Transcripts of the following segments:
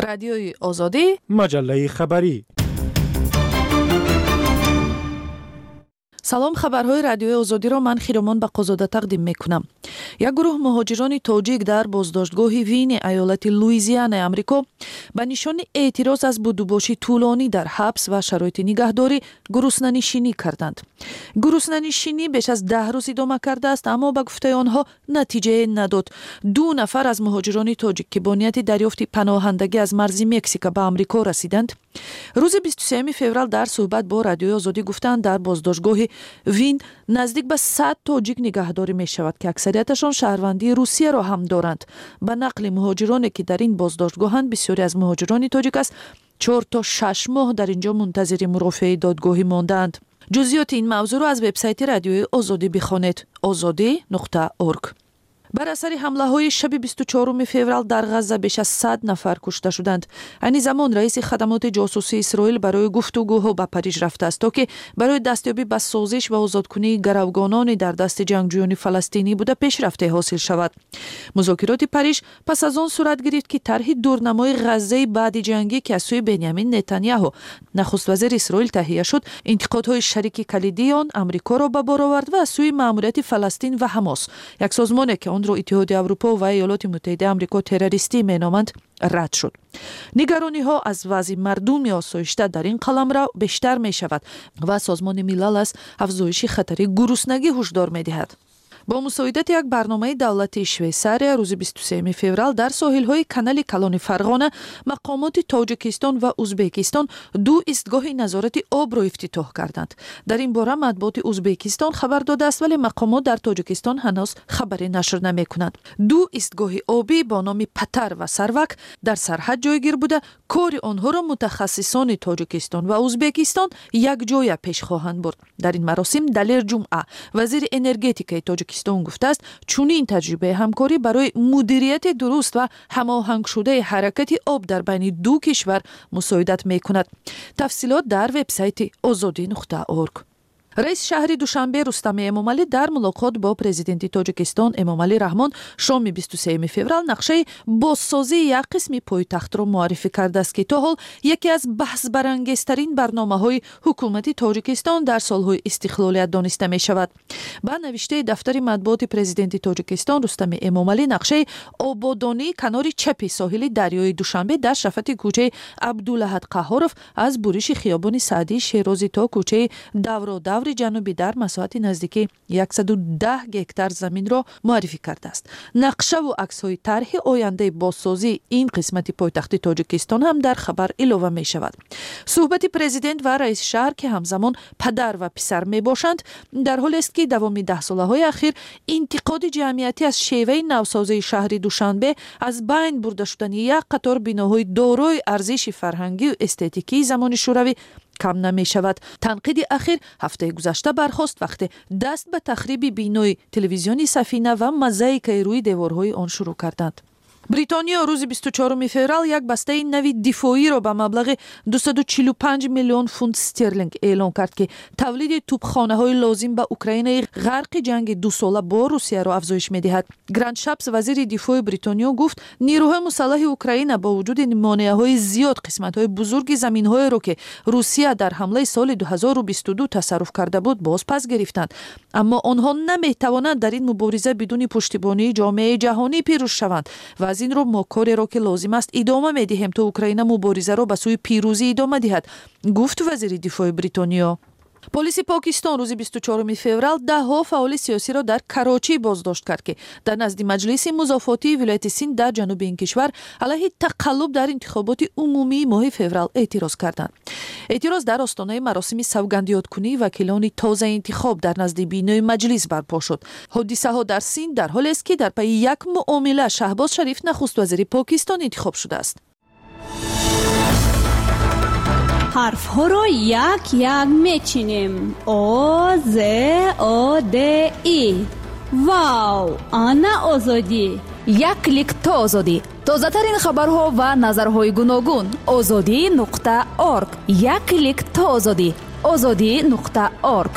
رادیوی آزادی مجله خبری. Салом хабарҳои радиои озодиро ман хиромон бақозода тақдим мекунам. Як гурӯҳ муҳоҷирони тоҷик дар боздоштгоҳи вини аёлати луизианаи амрико ба нишони эътироз аз будубоши тӯлонӣ дар ҳабс ва шароити нигаҳдорӣ гуруснанишинӣ карданд. Гуруснанишинӣ беш аз даҳ рӯз идома кардааст аммо ба гуфтаи онҳо натиҷае надод. Ду нафар аз муҳоҷирони тоҷик ки бо нияти дарёфти паноҳандагӣ аз марзи мексика ба амрико расиданд рӯзи 23 феврал дар суҳбат бо радиои озодӣ гуфтанд дар боздоштгоҳи вин наздик ба сад тоҷик нигаҳдорӣ мешавад ки аксарияташон шаҳрвандии русияро ҳам доранд. Ба нақли муҳоҷироне ки дар ин боздоштгоҳанд бисёре аз муҳоҷирони тоҷик аст чор то шаш моҳ дар ин ҷо мунтазири мурофиаи додгоҳӣ мондаанд ҷузъиёти ин мавзӯъро аз вебсайти радиои озодӣ бихонед. озодӣ нуқта орг бар асари ҳамлаҳои шаби 24 феврал дар ғазза беш аз сад нафар кушта шуданд. Айни замон раиси хадамоти ҷосусии исроил барои гуфтугӯҳо ба париж рафтааст то ки барои дастёбӣ ба созиш ва озодкунии гаравгононе дар дасти ҷангҷӯёни фаластинӣ буда пешрафте ҳосил шавад. Музокироти париж пас аз он сурат гирифт ки тарҳи дурнамои ғаззаи баъди ҷангӣ ки аз сӯи бенямин нетаняҳу нахуствазири исроил таҳия шуд интиқодҳои шарики калидии он амрикоро ба бор овард ва аз сӯи маъмурияти фаластин ва ҳамос. Як созмоне ки онро иттиҳоди аврупо ва иёлоти муттаҳидаи амрико террористӣ меноманд рад шуд. Нигарониҳо аз вазъи мардуми осоишта дар ин қаламрав бештар мешавад ва созмони милал аз афзоиши хатари гуруснагӣ ҳушдор медиҳад бо мусоидати як барномаи давлатии швейсария рӯзи 23 феврал дар соҳилҳои канали калони фарғона мақомоти тоҷикистон ва узбекистон ду истгоҳи назорати обро ифтитоҳ карданд. Дар ин бора матбуоти узбекистон хабар додааст вале мақомот дар тоҷикистон ҳанӯз хабаре нашр намекунанд ду истгоҳи обӣ бо номи патар ва сарвак дар сарҳад ҷойгир буда кори онҳоро мутахассисони тоҷикистон ва узбекистон якҷоя пеш хоҳанд бурд. Дар ин маросим далер ҷумъа вазири энергетикаи тоҷикистон тоҷикистон гуфтааст чунин таҷрибаи ҳамкорӣ барои мудирияти дуруст ва ҳамоҳангшудаи ҳаракати об дар байни ду кишвар мусоидат мекунад. Тафсилот дар вебсайти озодӣ нуқта орг раиси шаҳри душанбе рустами эмомалӣ дар мулоқот бо президенти тоҷикистон эмомалӣ раҳмон шоми 23 феврал нақшаи бозсозии як қисми пойтахтро муаррифӣ кардааст ки то ҳол яке аз баҳсбарангезтарин барномаҳои ҳукумати тоҷикистон дар солҳои истиқлолият дониста мешавад. Ба навиштаи дафтари матбуоти президенти тоҷикистон рустами эмомалӣ нақшаи ободонии канори чапи соҳили дарёи душанбе дар шафати кӯчаи абдулаҳад қаҳҳоров аз буриши хиёбони саъдии шерозӣ то кӯчаи давродаври шаҳри ҷанубӣ дар масоҳати наздики 110 гектар заминро муаррифӣ кардааст. Нақшаву аксҳои тарҳи ояндаи бозсозии ин қисмати пойтахти тоҷикистон ҳам дар хабар илова мешавад. Суҳбати президент ва раиси шаҳр ки ҳамзамон падар ва писар мебошанд дар ҳолест ки давоми даҳсолаҳои ахир интиқоди ҷамъиятӣ аз шеваи навсозии шаҳри душанбе аз байн бурда шудани як қатор биноҳои дорои арзиши фарҳангию эстетикии замони шӯравӣ кам намешавад. Танқиди ахир ҳафтаи гузашта бархост вақте даст ба тахриби бинои телевизиони сафина ва мозаикаи рӯи деворҳои он шурӯъ карданд бритониё рӯзи 24 феврал як бастаи нави дифоиро ба маблағи 245 миллион фунт стерлинг эълон кард ки тавлиди тӯбхонаҳои лозим ба украинаи ғарқи ҷанги дусола бо русияро афзоиш медиҳад. Гранд шапс вазири дифои бритониё гуфт нирӯҳои мусаллаҳи украина бо вуҷуди монеаҳои зиёд қисматҳои бузурги заминҳоеро ки русия дар ҳамлаи соли 2022 тасарруф карда буд боз пас гирифтанд. Аммо онҳо наметавонанд дар ин мубориза бидуни пуштибонии ҷомеаи ҷаҳонӣ пирӯз шаванд. Ва аз инро мо кореро ки лозим аст идома медиҳем то украина муборизаро ба сӯи пирӯзӣ идома диҳад гуфт вазири дифои бритониё полиси покистон рӯзи 24 феврал даҳҳо фаъоли сиёсиро дар карочӣ боздошт кард ки дар назди маҷлиси музофотии вилояти синд дар ҷануби ин кишвар алайҳи тақаллуб дар интихоботи умумии моҳи феврал эътироз карданд. Эътироз дар остонаи маросими савгандиёткунии вакилони тозаинтихоб дар назди бинои маҷлис барпо шуд. Ҳодисаҳо дар синд дар ҳолест ки дар пайи як муомила шаҳбоз шариф нахуствазири покистон интихоб шудааст ҳарфҳоро як як мечинем. О з о д и. Вау ана озодӣ. Як клик то озодӣ. Тозатарин хабарҳо ва назарҳои гуногун. Озодӣ нуқта орг. Як клик то озодӣ. Озодӣ нуқта орг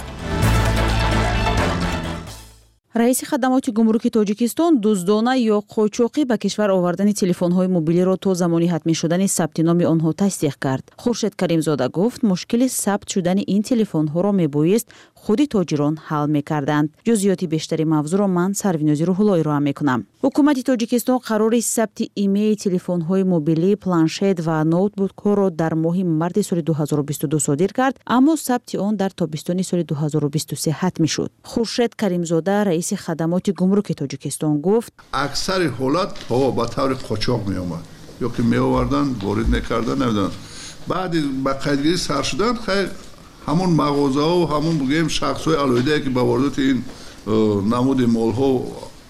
раиси хадамоти гумруки тоҷикистон дуздона ё қочоқӣ ба кишвар овардани телефонҳои мобилиро то замони ҳатмӣ шудани сабти номи онҳо тасдиқ кард. Хуршед каримзода гуфт мушкили сабт шудани ин телефонҳоро мебоист худи тоҷирон ҳал мекарданд. Ҷузъиёти бештари мавзӯъро ман сарвинози рӯҳулло ироа мекунам. Ҳукумати тоҷикистон қарори сабти имеи телефонҳои мобилӣ планшет ва ноутбукҳоро дар моҳи марди соли 2022 содир кард аммо сабти он дар тобистони соли 2023 ҳатмӣ шуд хуршед каримзода раиси хадамоти гумруки тоҷикистон гуфт аксари ҳолат то ба таври қочоқ меомад. Ё ки меоварданд ворид мекарданд намедонам баъди ба қайдгирӣ сар шудан хайр ҳамон мағозаҳо ҳамон бугем шахсҳои алоҳидае ки ба воридоти ин намуди молҳо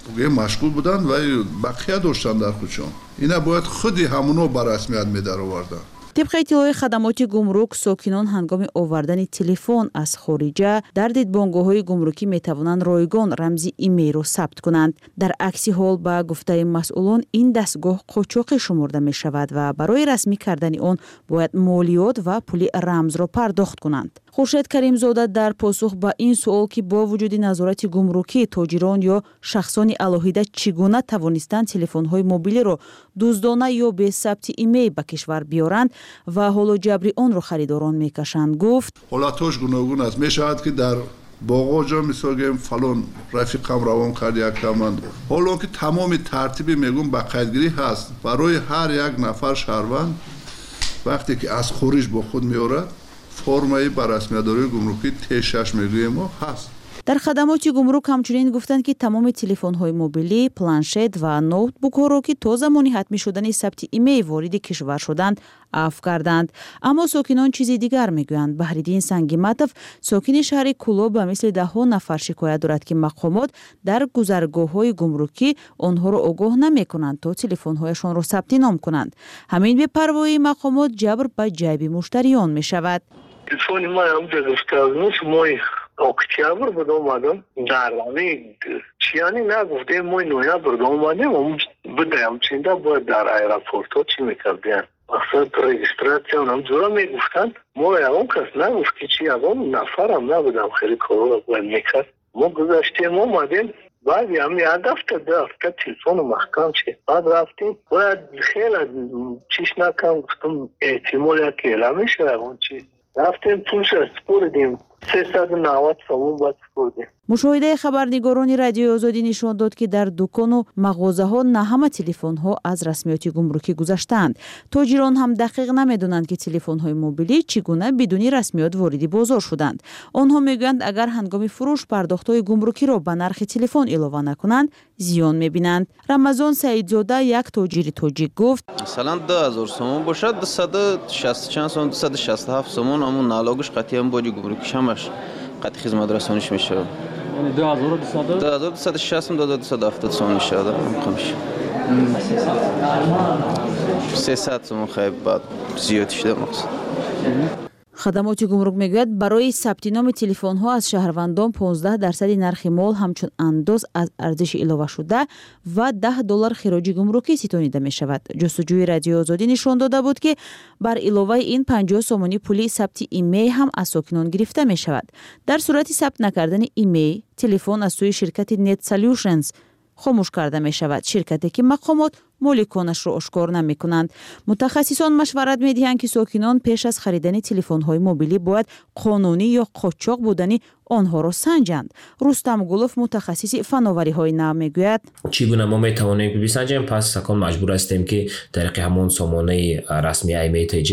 бугем машғул буданд ва бақия доштанд дар худшон. Ина бояд худи ҳамонҳо ба расмият медароварданд тибқи иттилои хадамоти гумрук сокинон ҳангоми овардани телефон аз хориҷа дар дидбонгоҳҳои гумрукӣ метавонанд ройгон рамзи имейро сабт кунанд. Дар акси ҳол ба гуфтаи масъулон ин дастгоҳ қочоқӣ шуморда мешавад ва барои расмӣ кардани он бояд молиёт ва пули рамзро пардохт кунанд хуршед каримзода дар посух ба ин суол ки бо вуҷуди назорати гумрукӣ тоҷирон ё шахсони алоҳида чӣ гуна тавонистанд телефонҳои мобилиро дуздона ё бесабти имей ба кишвар биёранд ва ҳоло ҷабри онро харидорон мекашанд гуфт. Ҳолатҳош гуногун аст. Мешавад ки дар боғоҷо мисол гем фалон рафиқам равон кард яктаман ҳоло ки тамоми тартиби мегӯм ба қайдгирӣ ҳаст барои ҳар як нафар шаҳрванд вақте ки аз хориҷ бо худ меорад формаи ба расмиятдории гумрукӣ т6 мегӯем ҳаст. Дар хадамоти гумрук ҳамчунин гуфтанд ки тамоми телефонҳои мобилӣ планшет ва ноутбукҳоро ки то замони ҳатмӣ шудани сабти имей вориди кишвар шуданд аф карданд аммо сокинон чизи дигар мегӯянд. Баҳриддин сангиматов сокини шаҳри куло ба мисли даҳҳо нафар шикоят дорад ки мақомот дар гузаргоҳҳои гумрукӣ онҳоро огоҳ намекунанд то телефонҳояшонро сабти ном кунанд. Ҳамин бепарвоии мақомот ҷабр ба ҷайби муштариён мешавад понимаю, он тебе сказал, мой октябр домадам дар ҳамин чиянӣ нагуфтем мои ноябр домадем бидаям чинда бояд дар аэропортҳо чӣ мекардем мақсад регистрация ҳамҷора мегуфтанд. Мо ягон кас нагуфт ки чи ягон нафарам набудам хеле корора бояд мекард. Мо гузаштем омадем. بعد هم یه هفته ده هفته تلفن محکم چه بعد رفتیم باید خیلی چیش نکم گفتم احتمال یک اعلام میشه اون چی رفتیم پولش رو سپردیم سه صد و نوت سوم باید سپردیم мушоҳидаи хабарнигорони радиои озодӣ нишон дод ки дар дукону мағозаҳо на ҳама телефонҳо аз расмиёти гумрукӣ гузаштаанд. Тоҷирон ҳам дақиқ намедонанд ки телефонҳои мобилӣ чӣ гуна бидуни расмиёт вориди бозор шуданд. Онҳо мегӯянд агар ҳангоми фурӯш пардохтҳои гумрукиро ба нархи телефон илова накунанд зиён мебинанд. Рамазон саидзода як тоҷири тоҷик гуфт масалан ду ҳазор сомон бошад дусаду шасту чанд сомон дусаду шасту ҳафт сомон ҳамун налогиш қатъиян боҷи гумрукиш ҳамаш қатъи хизматрасониш мешавад یعنی دو هزار و بیست دو دو هزار بیست شست دو هزار بیست هفتاد سوم نشده میخوامش سه ساعت سوم خیلی بعد زیاد شده مقصد хадамоти гумрук мегӯяд барои сабти номи телефонҳо аз шаҳрвандон 15 дарсади нархи мол ҳамчун андоз аз арзиши иловашуда ва 10 доллар хироҷи гумрукӣ ситонида мешавад. Ҷустуҷӯи радиои озодӣ нишон дода буд ки бар иловаи ин 50 сомонӣ пули сабти имей ҳам аз сокинон гирифта мешавад. Дар сурати сабт накардани имей телефон аз сӯи ширкати net solutions хомӯш карда мешавад. Ширкате ки мақомот моликонашро ошкор намекунанд. Мутахассисон машварат медиҳанд ки сокинон пеш аз харидани телефонҳои мобилӣ бояд қонунӣ ё қочоқ будани онҳоро санҷанд. Рустам гулов мутахассиси фановариҳои нав мегӯяд. Чӣ гуна мо метавонем бисанҷем? Пас сакон маҷбур ҳастем ки тариқи ҳамон сомонаи расми имтж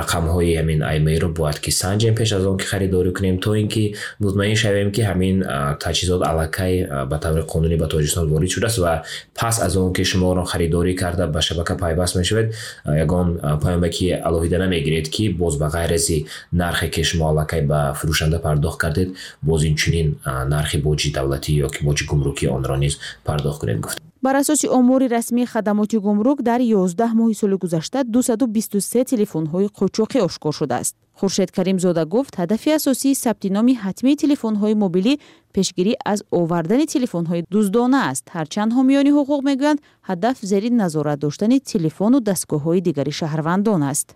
рақамҳои ҳамин имейро бояд ки санҷем пеш аз он ки харидорӣ кунем то ин ки мутмаин шавем ки ҳамин таҷҳизот аллакай ба таври қонунӣ ба тоҷикистон ворид шудааст ва пас аз он ки шуморо харидорӣ карда ба шабака пайваст мешавед. Ягон паёмаки алоҳида намегиред ки боз ба ғайр ази нархе ки шумо аллакай ба фурӯшанда пардохт кардед боз инчунин нархи боҷи давлатӣ ё ки боҷи гумрукӣ онро низ пардохт кунед гуфт. Бар асоси омори расмии хадамоти гумрук дар 11 моҳи соли гузашта 223 телефонҳои қочоқӣ ошкор шудааст хуршед каримзода гуфт ҳадафи асосии сабти номи ҳатмии телефонҳои мобилӣ пешгирӣ аз овардани телефонҳои дуздона аст ҳарчанд ҳомиёни ҳуқуқ мегӯянд ҳадаф зери назорат доштани телефону дастгоҳҳои дигари шаҳрвандон аст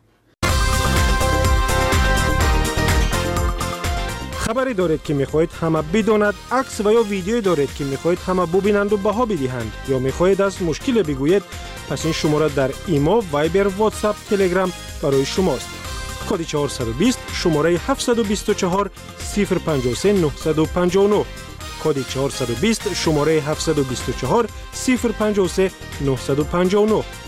хабаре доред ки мехоҳед ҳама бидонад акс ва ё видеое доред ки мехоҳед ҳама бубинанду баҳо бидиҳанд ё мехоҳед аз мушкиле бигӯед пас ин шумора дар имо вайбер ватсап телеграм барои шумост 420 شماره 724 053 959 کد 420 شماره 724 053 959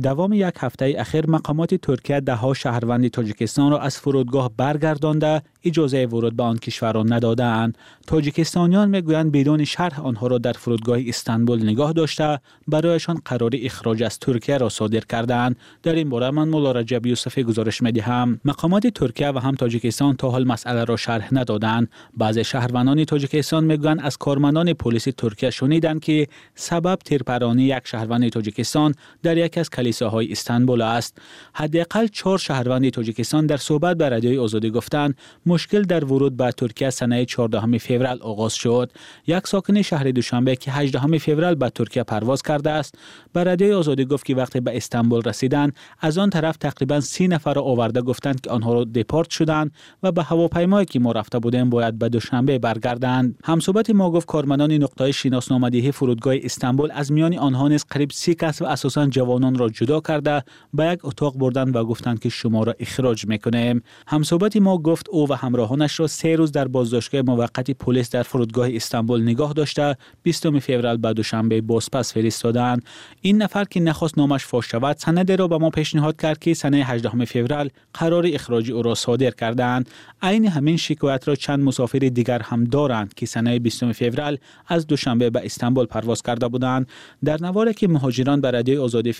دوام یک هفته اخیر مقامات ترکیه دهها شهروند تاجیکستان را از فرودگاه برگردانده اجازه ورود به آن کشور را ندادند تاجیکستانیان می‌گویند بدون شرح آنها را در فرودگاه استانبول نگاه داشته برایشان قرار اخراج از ترکیه را صادر کردند در این باره من مولا رجب یوسفی گزارش می‌دهم. مقامات ترکیه و هم تاجیکستان تا حال مسئله را شرح ندادند بعضی شهروندان تاجیکستان می‌گویند از کارمندان پلیس ترکیه شنیدند که سبب تیرپرانی یک شهروند تاجیکستان در یک از کلیساهای استانبول است. حداقل چهار شهروند تاجیکستان در صحبت به رادیوی آزادی گفتند مشکل در ورود به ترکیه سنه 14 فوریه آغاز شد. یک ساکن شهر دوشنبه که 18 فوریه به ترکیه پرواز کرده است. به رادیوی آزادی گفت که وقتی به استانبول رسیدند از آن طرف تقریبا سی نفر را آورده گفتند که آنها را دپورت شدند و به هواپیمایی که ما رفته بودیم باید به دوشنبه برگردند. همصحبت ما گفت کارمندان نقطه شناسنامه‌دهی فرودگاه استانبول از میان آنها نیز قریب سی کس و اساسا جوانان را جدا کرده به یک اتاق بردن و گفتند که شما را اخراج می‌کنیم. همصحبت ما گفت او و همراهانش را سه روز در بازداشتگاه موقت پلیس در فرودگاه استانبول نگاه داشته. 20 فوریه به دوشنبه بازپس فرستادند. این نفر که نخواست نامش فاش شود سند را به ما پیشنهاد کرد که سنه 18 فوریه قرار اخراج او را صادر کردند. عین همین شکایت را چند مسافر دیگر هم دارند که سنه 20 فوریه از دوشنبه به استانبول پرواز کرده بودند. در نواری که مهاجران به رادیوی آزادی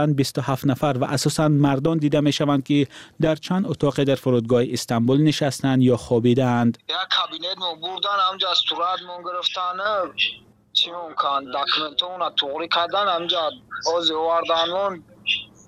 فرستادند 27 نفر و اساسا مردان دیده می شوند که در چند اتاق در فرودگاه استانبول نشستند یا خوابیدند. یک کابینت مو بردن همجا از صورت مون گرفتن چی ممکن دکمنتون توغری کردن همجا آزی واردن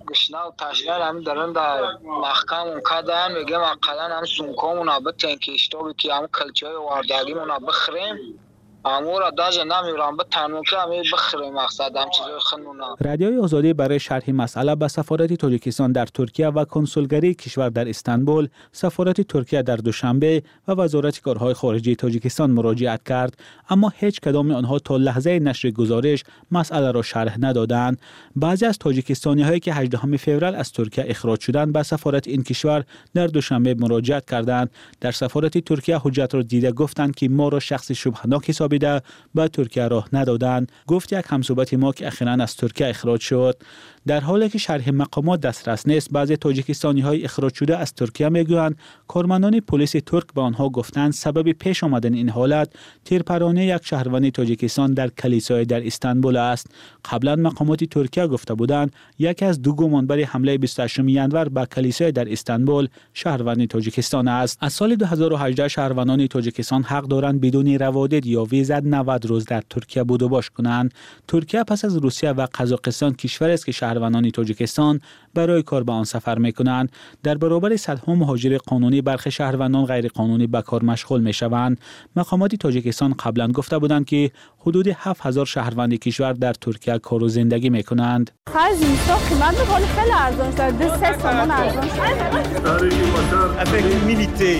گشنه و تشنه هم درن در محکم اون کردن میگه مقلا هم سونکامون بتین که اشتابی که هم کلچه های واردگی مون بخریم. امور داج نمیرم به تنوکه همی بخری مقصد هم چیزای خنونا رادیوی آزادی برای شرح مسئله به سفارت تاجیکستان در ترکیه و کنسولگری کشور در استانبول سفارت ترکیه در دوشنبه و وزارت کارهای خارجه تاجیکستان مراجعت کرد اما هیچ کدام آنها تا لحظه نشر گزارش مسئله را شرح ندادند. بعضی از تاجیکستانی هایی که 18 فوریه از ترکیه اخراج شدند به سفارت این کشور در دوشنبه مراجعت کردند. در سفارت ترکیه حجت را دیده گفتند که ما را شخص شبهناک حساب خوابیده به ترکیه راه ندادند. گفت یک همصحبت ما که اخیرا از ترکیه اخراج شد. در حالی که شرح مقامات دسترس نیست بعضی تاجیکستانی های اخراج شده از ترکیه می‌گویند کارمندان پلیس ترک به آنها گفتند سبب پیش آمدن این حالت تیرپرانی یک شهروند تاجیکستان در کلیسای در استانبول است. قبلا مقامات ترکیه گفته بودند یکی از دو گمانبر حمله 28 ینور به کلیسای در استانبول شهروند تاجیکستان است. از سال 2018 شهروندان تاجیکستان حق دارند بدون روادید یا ویزا 90 روز در ترکیه بود و باش کنند. ترکیه پس از روسیه و قزاقستان کشور است که شهروندان تاجیکستان برای کار به آن سفر می کنند در برابر صدها مهاجر قانونی برخی شهروندان غیر قانونی به کار مشغول می شوند مقامات تاجیکستان قبلا گفته بودند که حدود 7000 شهروند کشور در ترکیه کار و زندگی می کنند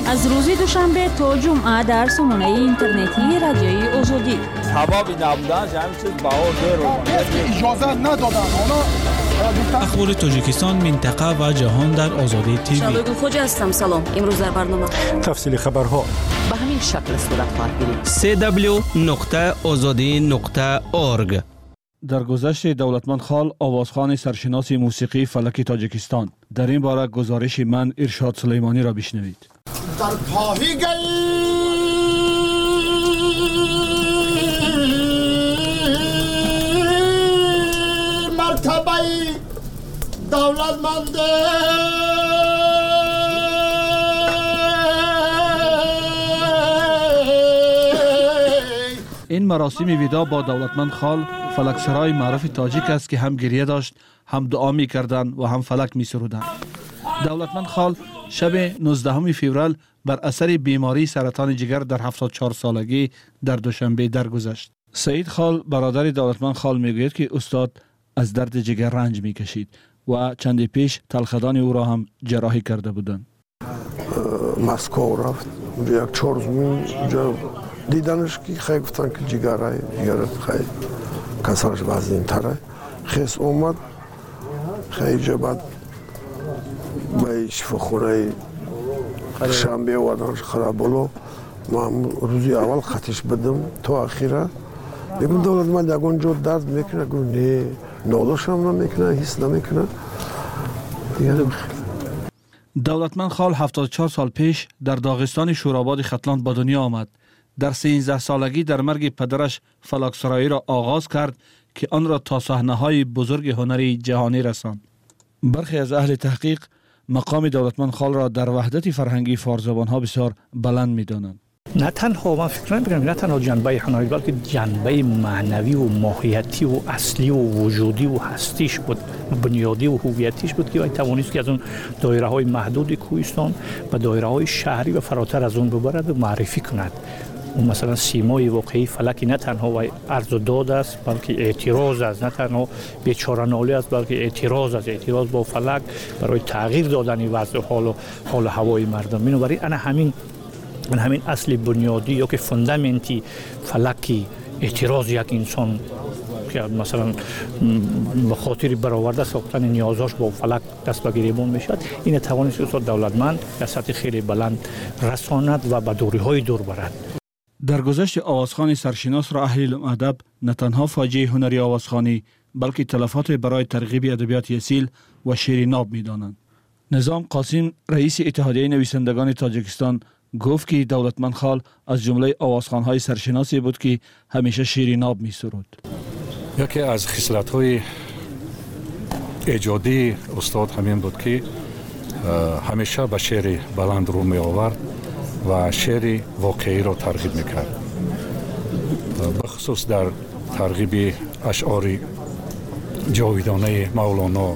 از روزی دوشنبه تا جمعه در سمونه اینترنتی رادیوی آزادی سبب نبودن همین چیز بهار اجازه ندادن. ахбори тоҷикистон минтақа ва ҷаҳон дар озодии тв шабегул хоҷа ҳастам салом. Имрӯз дар барнома. Тафсили хабарҳо. Ба ҳамин шакл сурат хоҳад гирифт cw озодӣ орг дар гузашти давлатмандхол овозхони саршиноси мусиқии фалаки тоҷикистон. Дар ин бора гузориши ман иршод сулаймониро бишнавид. Дар поҳи гаи دولتمند این مراسم ویدا با دولتمند خال فلک سرای معروف تاجیک است که هم گریه داشت هم دعا می کردن و هم فلک می سرودن. دولتمند خال شب 19 فوریه بر اثر بیماری سرطان جگر در 74 سالگی در دوشنبه درگذشت. سعید خال برادر دولتمند خال می‌گوید که استاد از درد جگر رنج می کشید و چندی پیش تلخدان او را هم جراحی کرده بودند. مسکو رفت. اونجا یک چهار دیدنش که خیلی گفتن که جگره جگرت خیلی کسرش وزین تره خیس اومد. خیلی جا بعد به شفاخونه شنبه وردنش خراب بلو. ما روزی اول خطش بدم. تا اخیره. بگم دولت من یکون جو درد می‌کنه. گو نه. هم نمی‌کنه حس نمی‌کنه دیگه دولتمند خال 74 سال پیش در داغستان شوراباد ختلان به دنیا آمد. در 13 سالگی در مرگ پدرش فلاکسرایی را آغاز کرد که آن را تا صحنه های بزرگ هنری جهانی رساند. برخی از اهل تحقیق مقام دولتمند خال را در وحدت فرهنگی فارزبان ها بسیار بلند می دانند. نه تنها من فکر نمی‌کنم نه تنها جنبه هنری بلکه جنبه معنوی و ماهیتی و اصلی و وجودی و هستیش بود بنیادی و هویتیش بود که باید توانست که از اون دایره های محدود کوهستان به دایره های شهری و فراتر از اون ببرد و معرفی کند. اون مثلا سیمای واقعی فلکی نه تنها و عرض و داد است بلکه اعتراض است. نه تنها بیچاره نالی است بلکه اعتراض است. اعتراض با فلک برای تغییر دادن وضع حال و حال هوای مردم. اینو برای انا همین من همین اصل بنیادی یا که فوندامنتی فلکی اعتراض یک انسان که مثلا به خاطر برآورده ساختن نیازاش با فلک دست به گریبان می‌شد این توانست استاد دولتمند به سطح خیلی بلند رساند و به دوری های دور برد. در گذشت آوازخانی سرشناس را اهل ادب نه تنها فاجعه هنری آوازخانی بلکه تلفات برای ترغیب ادبیات اصیل و شعر ناب می‌دانند. نظام قاسم رئیس اتحادیه نویسندگان تاجیکستان گفت که دولتمند خال از جمله های سرشناسی بود که همیشه شیر ناب می سرود. یکی از خصلت های ایجادی استاد همین بود که همیشه به شعر بلند رو می آورد و شعر واقعی را ترغیب می کرد. بخصوص در ترغیب اشعار جاویدانه مولانا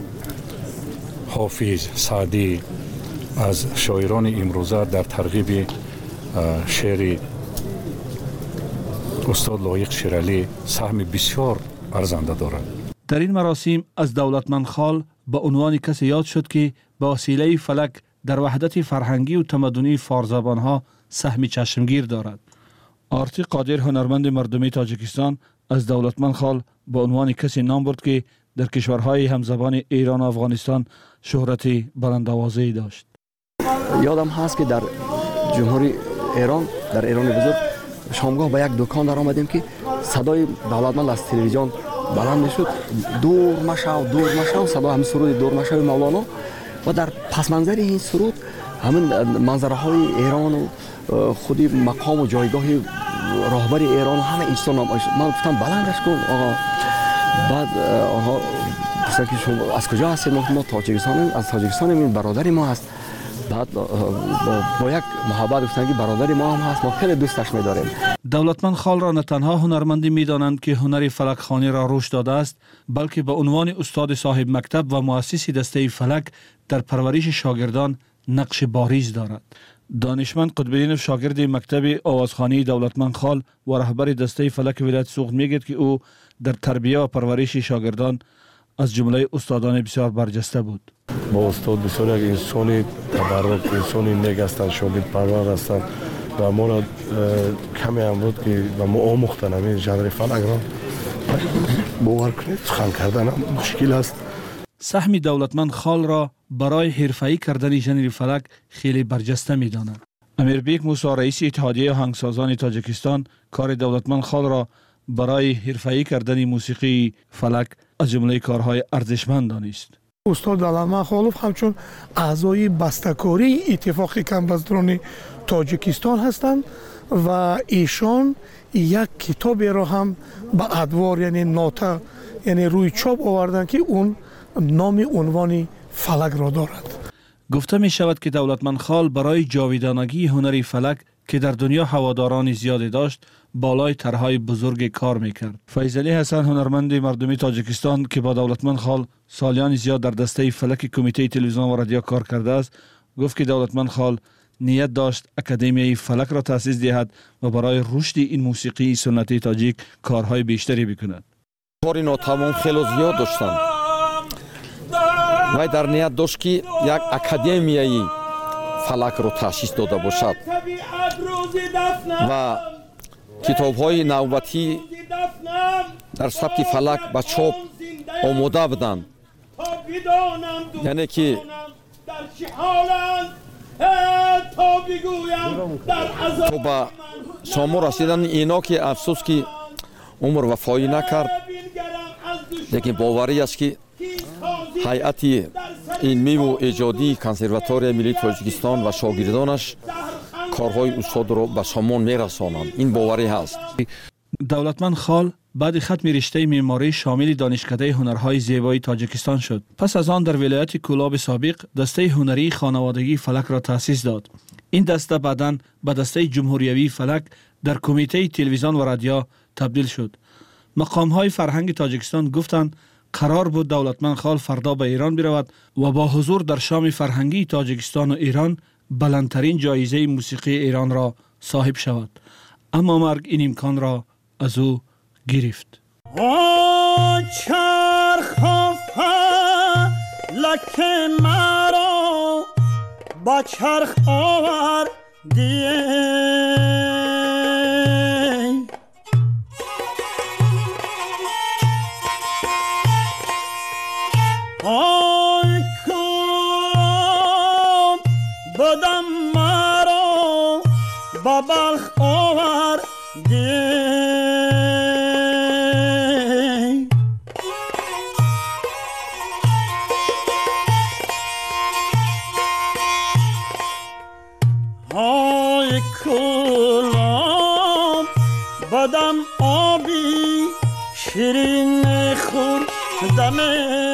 حافظ سعدی از شاعران امروزه در ترغیب شعر استاد لایق شیرالی سهم بسیار ارزنده دارد. در این مراسم از دولتمند خال به عنوان کسی یاد شد که به وسیله فلک در وحدت فرهنگی و تمدنی فارزبان ها سهم چشمگیر دارد. آرتی قادر هنرمند مردمی تاجیکستان از دولتمند خال به عنوان کسی نام برد که در کشورهای همزبان ایران و افغانستان شهرت بلندوازی داشت. ёдам ҳаст ки дар ҷумҳури эрон дар эрони бузург шомгоҳ ба як дукон даромадем ки садои давлатманд аз телевизион баланд мешуд. Дур машав дур машав садо ҳамин суруди дур машави мавлоно. Ва дар пасманзари ин суруд ҳамин манзараҳои эрону э, худи мақому ҷойгоҳи роҳбари эрон ҳама инчисон ман гуфтам баландаш кун оғо баъд э, онҳо пурсиданд ки шумо аз куҷо ҳастед? Мо тоҷикистонем аз тоҷикистонем ин бародари мо ҳаст بعد با یک محبت گفتن که برادر ما هم هست ما خیلی دوستش می‌داریم. دولتمند خال را نه تنها هنرمندی می‌دانند که هنری فلک خانی را رشد داده است بلکه به عنوان استاد صاحب مکتب و مؤسس دسته فلک در پرورش شاگردان نقش باریز دارد. دانشمند قطبالدین شاگرد مکتب آوازخانی دولتمند خال و رهبر دسته فلک ولایت سوخت می‌گوید که او در تربیه و پرورش شاگردان از جمله استادان بسیار برجسته بود. با استاد بسیار یک انسانی تبرک انسانی نگ هستند شاگرد پرور هستند و ما را کمی هم بود که و ما آموختن همین ژانر فلک را باور کنید سخن کردن مشکل است سهم دولتمند خال را برای حرفه‌ای کردن ژانر فلک خیلی برجسته می‌دانند امیربیک موسی رئیس اتحادیه آهنگسازان تاجیکستان کار دولتمند خال را برای حرفه‌ای کردن موسیقی فلک از جمله کارهای ارزشمند دانست استاد علامه خالوف همچون اعضای بستکاری اتفاق کمبزدران تاجیکستان هستند و ایشان یک کتابی را هم به ادوار یعنی ناتا یعنی روی چاپ آوردن که اون نام عنوان فلک را دارد. گفته می شود که دولتمند خال برای جاویدانگی هنری فلک که در دنیا هواداران زیادی داشت بالای طرحهای بزرگ کار می‌کرد. فیزلی حسن هنرمند مردمی تاجیکستان که با دولتمند خال سالیان زیاد در دسته فلک کمیته تلویزیون و رادیو کار کرده است گفت که دولتمند خال نیت داشت اکادمی فلک را تأسیس دهد و برای رشد این موسیقی سنتی تاجیک کارهای بیشتری بکند. کاری ناتمام خیلی زیاد داشتند وای در نیت داشت که یک اکادمیایی фалакро таъсис дода бошад. Ва китобҳои навбатӣ дар сабти фалак ба чоп омода буданд. Яъне ки то ба сомо расидани ино ки афсӯс ки умр вафоӣ накард лекин боварӣ аст ки ҳайати илмиву эҷодии консерваторияи миллии тоҷикистон ва шогирдонаш корҳои устодро ба сомон мерасонанд ин боварӣ ҳаст давлатманд хол баъди хатми риштаи меъморӣ шомили донишкадаи ҳунарҳои зебоии тоҷикистон шуд пас аз он дар вилояти кӯлоби собиқ дастаи ҳунарии хонаводагии фалакро таъсис дод ин даста баъдан ба дастаи ҷумҳуриявии фалак дар кумитаи телевизион ва радио табдил шуд мақомҳои фарҳанги тоҷикистон гуфтанд قرار بود دولتمن خال فردا به ایران برود و با حضور در شام فرهنگی تاجیکستان و ایران بلندترین جایزه موسیقی ایران را صاحب شود. اما مرگ این امکان را از او گرفت. با چرخ آور دیه coming.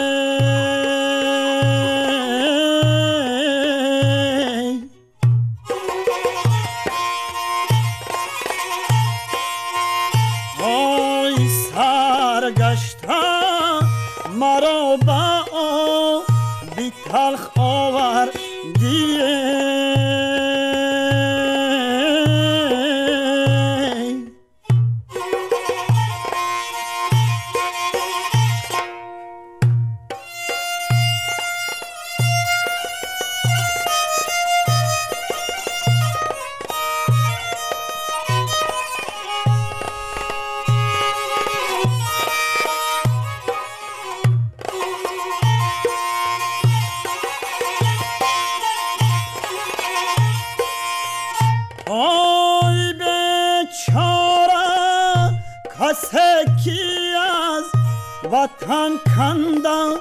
وطن کنده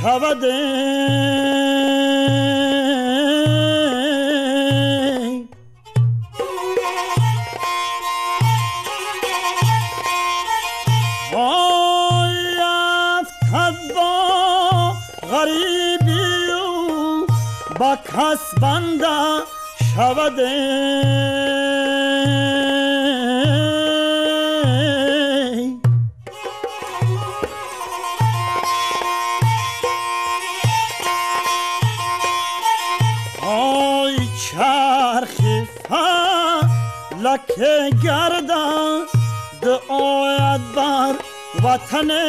شود غریبی و با کس بنده شوده de o adbar vatanı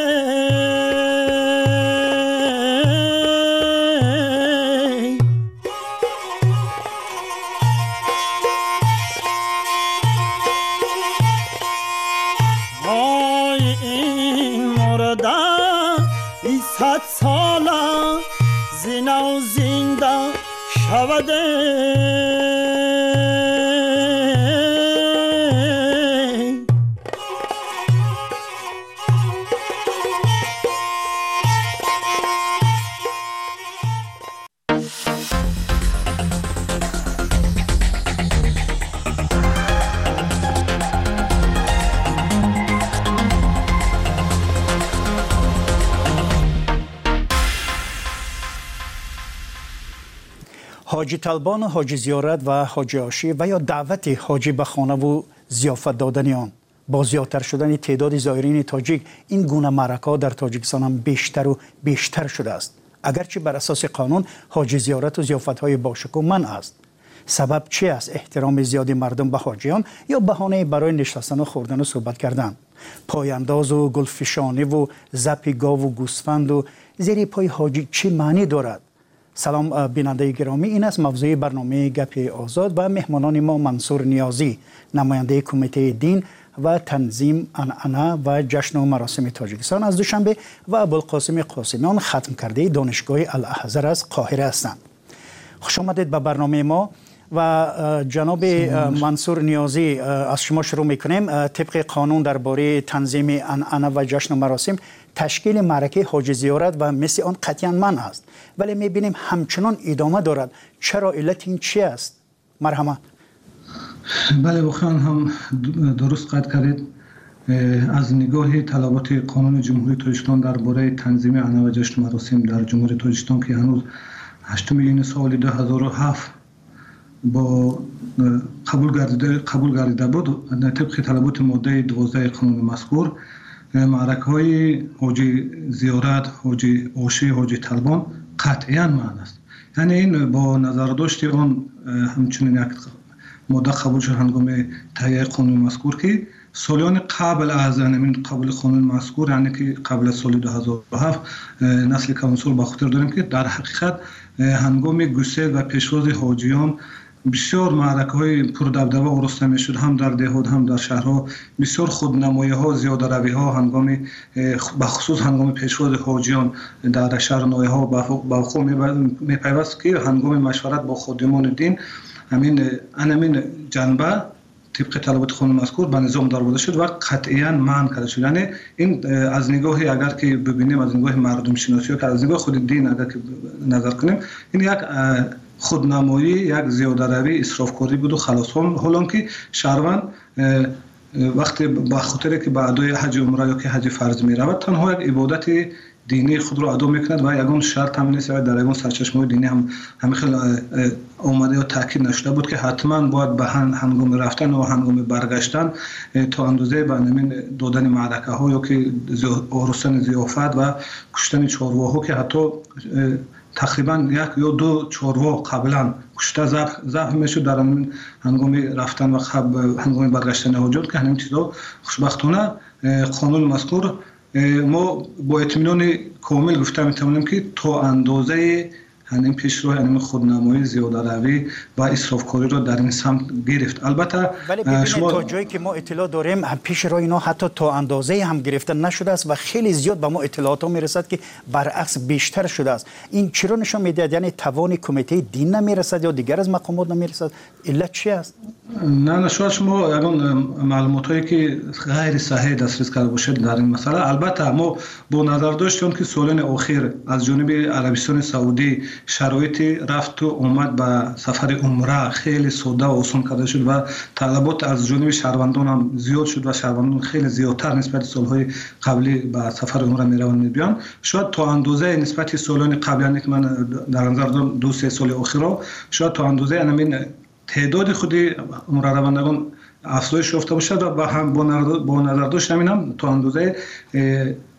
حاجی طلبان حاجی زیارت و حاجی آشی و یا دعوت حاجی به خانه و زیافت دادن آن. با زیادتر شدن تعداد زائرین تاجیک این گونه مرکا در تاجیکستان هم بیشتر و بیشتر شده است. اگرچه بر اساس قانون حاجی زیارت و زیافت های باشکو من است. سبب چی است احترام زیادی مردم به حاجیان یا بهانه برای نشستن و خوردن و صحبت کردن؟ پایانداز و گلفشانی و زپی گاو و گوسفند و زیر پای حاجی چی معنی دارد؟ سلام بیننده گرامی. این است موضوع برنامه گپ آزاد و مهمانان ما منصور نیازی نماینده کمیته دین و تنظیم انعنا و جشن و مراسم تاجیکستان از دوشنبه و ابوالقاسم قاسمیان ختم کرده دانشگاه الاحزر از قاهره هستند. خوش آمدید به برنامه ما و جناب منصور نیازی از شما شروع می‌کنیم. طبق قانون درباره تنظیم انعنا و جشن و مراسم تشکیل معرکه حاج زیارت و مثل آن قطعا من است. ولی می‌بینیم همچنان ادامه دارد. چرا علت این چی است؟ مرحمت بله بخیان هم درست قد کردید. از نگاه طلبات قانون جمهوری تاجیکستان درباره تنظیم انا و جشن مراسم در جمهوری تاجیکستان که هنوز 8 این سال 2007 با قبول گردیده قبول گردیده بود طبق طلبات ماده 12 قانون مذکور معرکه های حاجی زیارت حاجی اوشی حاجی طلبان قطعا معنی است. یعنی این با نظر داشتی آن همچنین یک ماده قبول شد هنگام تهیه قانون مذکور که سالیان قبل از این قبول قانون مذکور یعنی که قبل از سال 2007 نسل کانسول با خاطر داریم که در حقیقت هنگام گسیل و پیشواز حاجیان بسیار معرکه های پردبدبه ارسته می شد هم در دهود هم در شهرها. بسیار خودنمایی ها زیاده روی ها هنگام بخصوص هنگام پیشواز حاجیان در شهر نوی ها با خود می پیوست که هنگام مشورت با خودمان دین همین همین جنبه طبق طلبات خانم مذکور به نظام دار بوده شد و قطعا من کرده شد. یعنی این از نگاه اگر که ببینیم از نگاه مردم شناسی که از نگاه خود دین اگر که نظر کنیم این یک خودنمایی یک زیاده روی اسرافکاری بود و خلاص. حالا که شهروند وقتی با خاطر که به ادای حج عمره یا که حج فرض می رود تنها یک عبادت دینی خود رو ادا می‌کند و یگان شرط هم نیست در یگان سرچشمه دینی هم همین خیلی اومده یا تاکید نشده بود که حتما باید به هنگام رفتن و هنگام برگشتن تا اندازه به نمین دادن معرکه ها یا که زیافت و کشتن چارواها که حتی تقریبا یک یا دو چاروا قبلا کشته زخم می‌شد در هنگام رفتن و هنگام برگشتن حجات که همین چیزا خوشبختانه قانون مذکور ما با اطمینان کامل گفته می‌تونیم که تا اندازه همین پیشرو همین خودنمایی زیاده روی و اسرافکاری رو در این سمت گرفت. البته ولی شما تا جایی که ما اطلاع داریم پیشرو اینا حتی تا اندازه هم گرفته نشده است و خیلی زیاد به ما اطلاعات ها می‌رسد که برعکس بیشتر شده است. این چرا نشان می‌دهد؟ یعنی توان کمیته دین نمی‌رسد یا دیگر از مقامات نمی‌رسد؟ علت چی است؟ نه نه شاید شما یگان معلومات هایی که غیر صحیح دسترس کرده باشید در این مسئله. البته ما با نظر داشتیم که سالن اخیر از جانب عربستان سعودی شرایط رفت و اومد به سفر عمره خیلی ساده و آسان کرده شد و طلبات از جانب شهروندان هم زیاد شد و شهروندان خیلی زیادتر نسبت سالهای قبلی به سفر عمره می‌روند میبیان. شاید تا اندازه نسبت سالان قبلی که من در نظر دارم دو سه سال اخیر شاید تا اندازه همین تعداد خودی عمره روندگان افزایش یافته باشد و هم با نظر داشت همین هم تا اندازه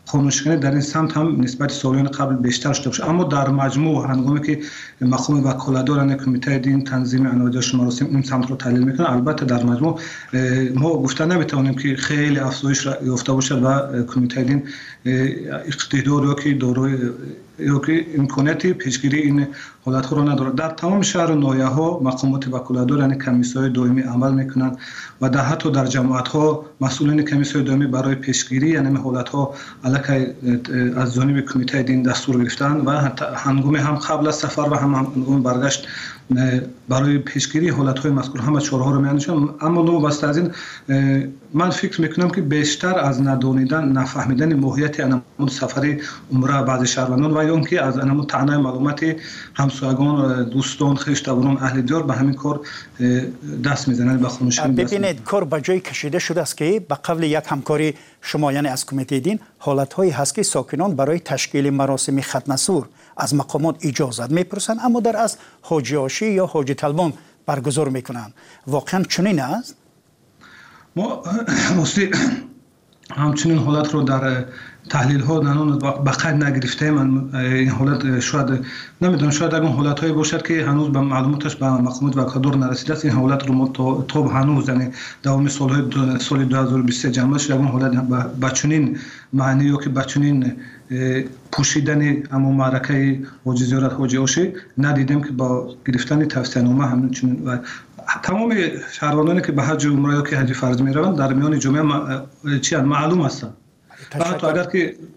قانونشکنی در این سمت هم نسبت سالیان قبل بیشتر شده باشه. اما در مجموع هنگامی که مقام وکالتداران کمیته دین تنظیم انواجه مراسم این سمت رو تحلیل می‌کنه البته در مجموع ما گفته نمی‌تونیم که خیلی افزایش یافته باشد و کمیته دین اقتدار یا که دارای یا که امکانیت پیشگیری این حالت را ندارد در تمام شهر و نایه ها مقامات وکالتدار یعنی کمیسیون دائمی عمل می‌کنند و در حتی در جماعت ها مسئولین کمیسیون دائمی برای پیشگیری یعنی حالت ها علیه از جانب کمیته دین دستور گرفتن و هنگام هم قبل سفر و هم هنگام برگشت برای پیشگیری حالت های مذکور همه چهارها رو میاندیشم. اما نو بسته از این من فکر می‌کنم که بیشتر از ندانیدن نفهمیدن ماهیت انمون سفر عمره بعض شهروندان و یا که از انمون تعنای معلومات همسایگان دوستان خویشتواران اهل دیار به همین کار دست می‌زنند به خونش ببینید کار به جای کشیده شده است که به قبل یک همکاری شما یعنی از کمیته دین حالت هایی هست که ساکنان برای تشکیل مراسم ختنسور از مقامات اجازت می‌پرسند اما در از حاجی آشی یا حاجی طلبان برگزار می‌کنند. واقعا چنین است؟ ما همچنین حالت رو در تحلیل ها نانون به قید نگرفته من این حالت شاید نمی‌دونم شاید اگر حالت های باشد که هنوز به معلوماتش به مقامات و کادر نرسیده است این حالت رو ما تا هنوز یعنی دوام سال های سال 2023 جمع شد اگر حالت به چنین معنی یا که به چنین پوشیدن اما معرکه حاجی زیارت حاجی آشی ندیدیم که با گرفتن توصیه نامه همچنین و تمام شهروندانی که به حج عمره یا که حج فرض می روند در میان جمعه چی معلوم هستند Taşak... Ben Tayyip